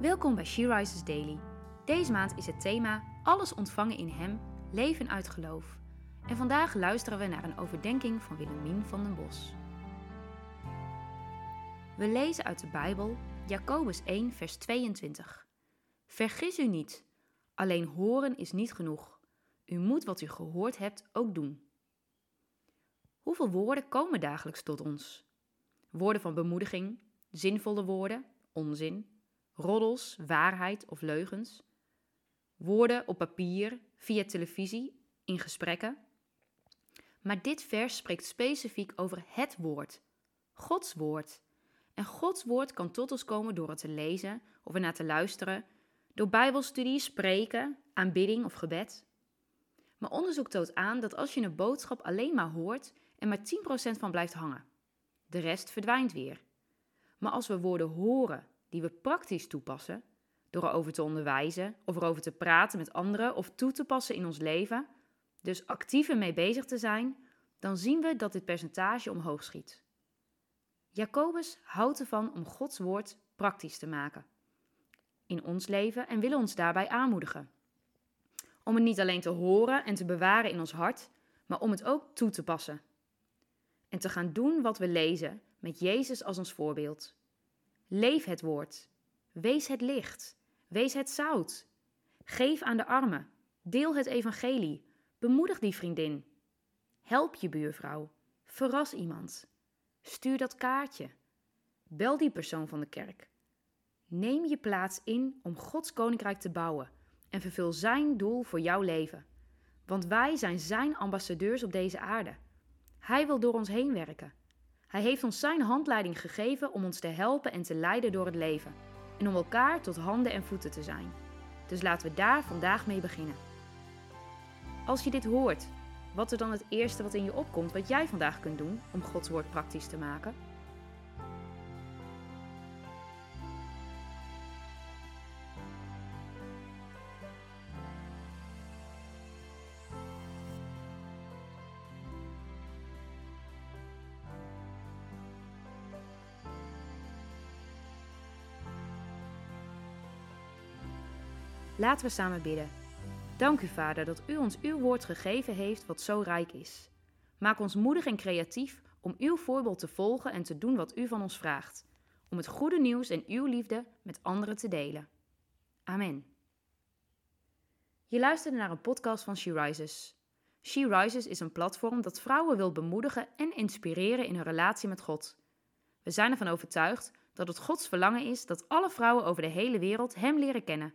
Welkom bij She Rises Daily. Deze maand is het thema Alles ontvangen in Hem, leven uit geloof. En vandaag luisteren we naar een overdenking van Willemien van den Bos. We lezen uit de Bijbel Jacobus 1, vers 22. Vergis u niet, alleen horen is niet genoeg. U moet wat u gehoord hebt ook doen. Hoeveel woorden komen dagelijks tot ons? Woorden van bemoediging, zinvolle woorden, onzin, roddels, waarheid of leugens. Woorden op papier, via televisie, in gesprekken. Maar dit vers spreekt specifiek over het woord, Gods woord. En Gods woord kan tot ons komen door het te lezen of ernaar te luisteren, door Bijbelstudie, spreken, aanbidding of gebed. Maar onderzoek toont aan dat als je een boodschap alleen maar hoort en maar 10% van blijft hangen, de rest verdwijnt weer. Maar als we woorden horen die we praktisch toepassen, door erover te onderwijzen of erover te praten met anderen of toe te passen in ons leven, dus actief ermee bezig te zijn, dan zien we dat dit percentage omhoog schiet. Jacobus houdt ervan om Gods woord praktisch te maken in ons leven en wil ons daarbij aanmoedigen. Om het niet alleen te horen en te bewaren in ons hart, maar om het ook toe te passen. En te gaan doen wat we lezen, met Jezus als ons voorbeeld. Leef het woord. Wees het licht. Wees het zout. Geef aan de armen. Deel het evangelie. Bemoedig die vriendin. Help je buurvrouw. Verras iemand. Stuur dat kaartje. Bel die persoon van de kerk. Neem je plaats in om Gods koninkrijk te bouwen en vervul Zijn doel voor jouw leven. Want wij zijn Zijn ambassadeurs op deze aarde. Hij wil door ons heen werken. Hij heeft ons Zijn handleiding gegeven om ons te helpen en te leiden door het leven. En om elkaar tot handen en voeten te zijn. Dus laten we daar vandaag mee beginnen. Als je dit hoort, wat is dan het eerste wat in je opkomt wat jij vandaag kunt doen om Gods woord praktisch te maken? Laten we samen bidden. Dank u, Vader, dat u ons uw woord gegeven heeft wat zo rijk is. Maak ons moedig en creatief om uw voorbeeld te volgen en te doen wat u van ons vraagt. Om het goede nieuws en uw liefde met anderen te delen. Amen. Je luisterde naar een podcast van She Rises. She Rises is een platform dat vrouwen wil bemoedigen en inspireren in hun relatie met God. We zijn ervan overtuigd dat het Gods verlangen is dat alle vrouwen over de hele wereld Hem leren kennen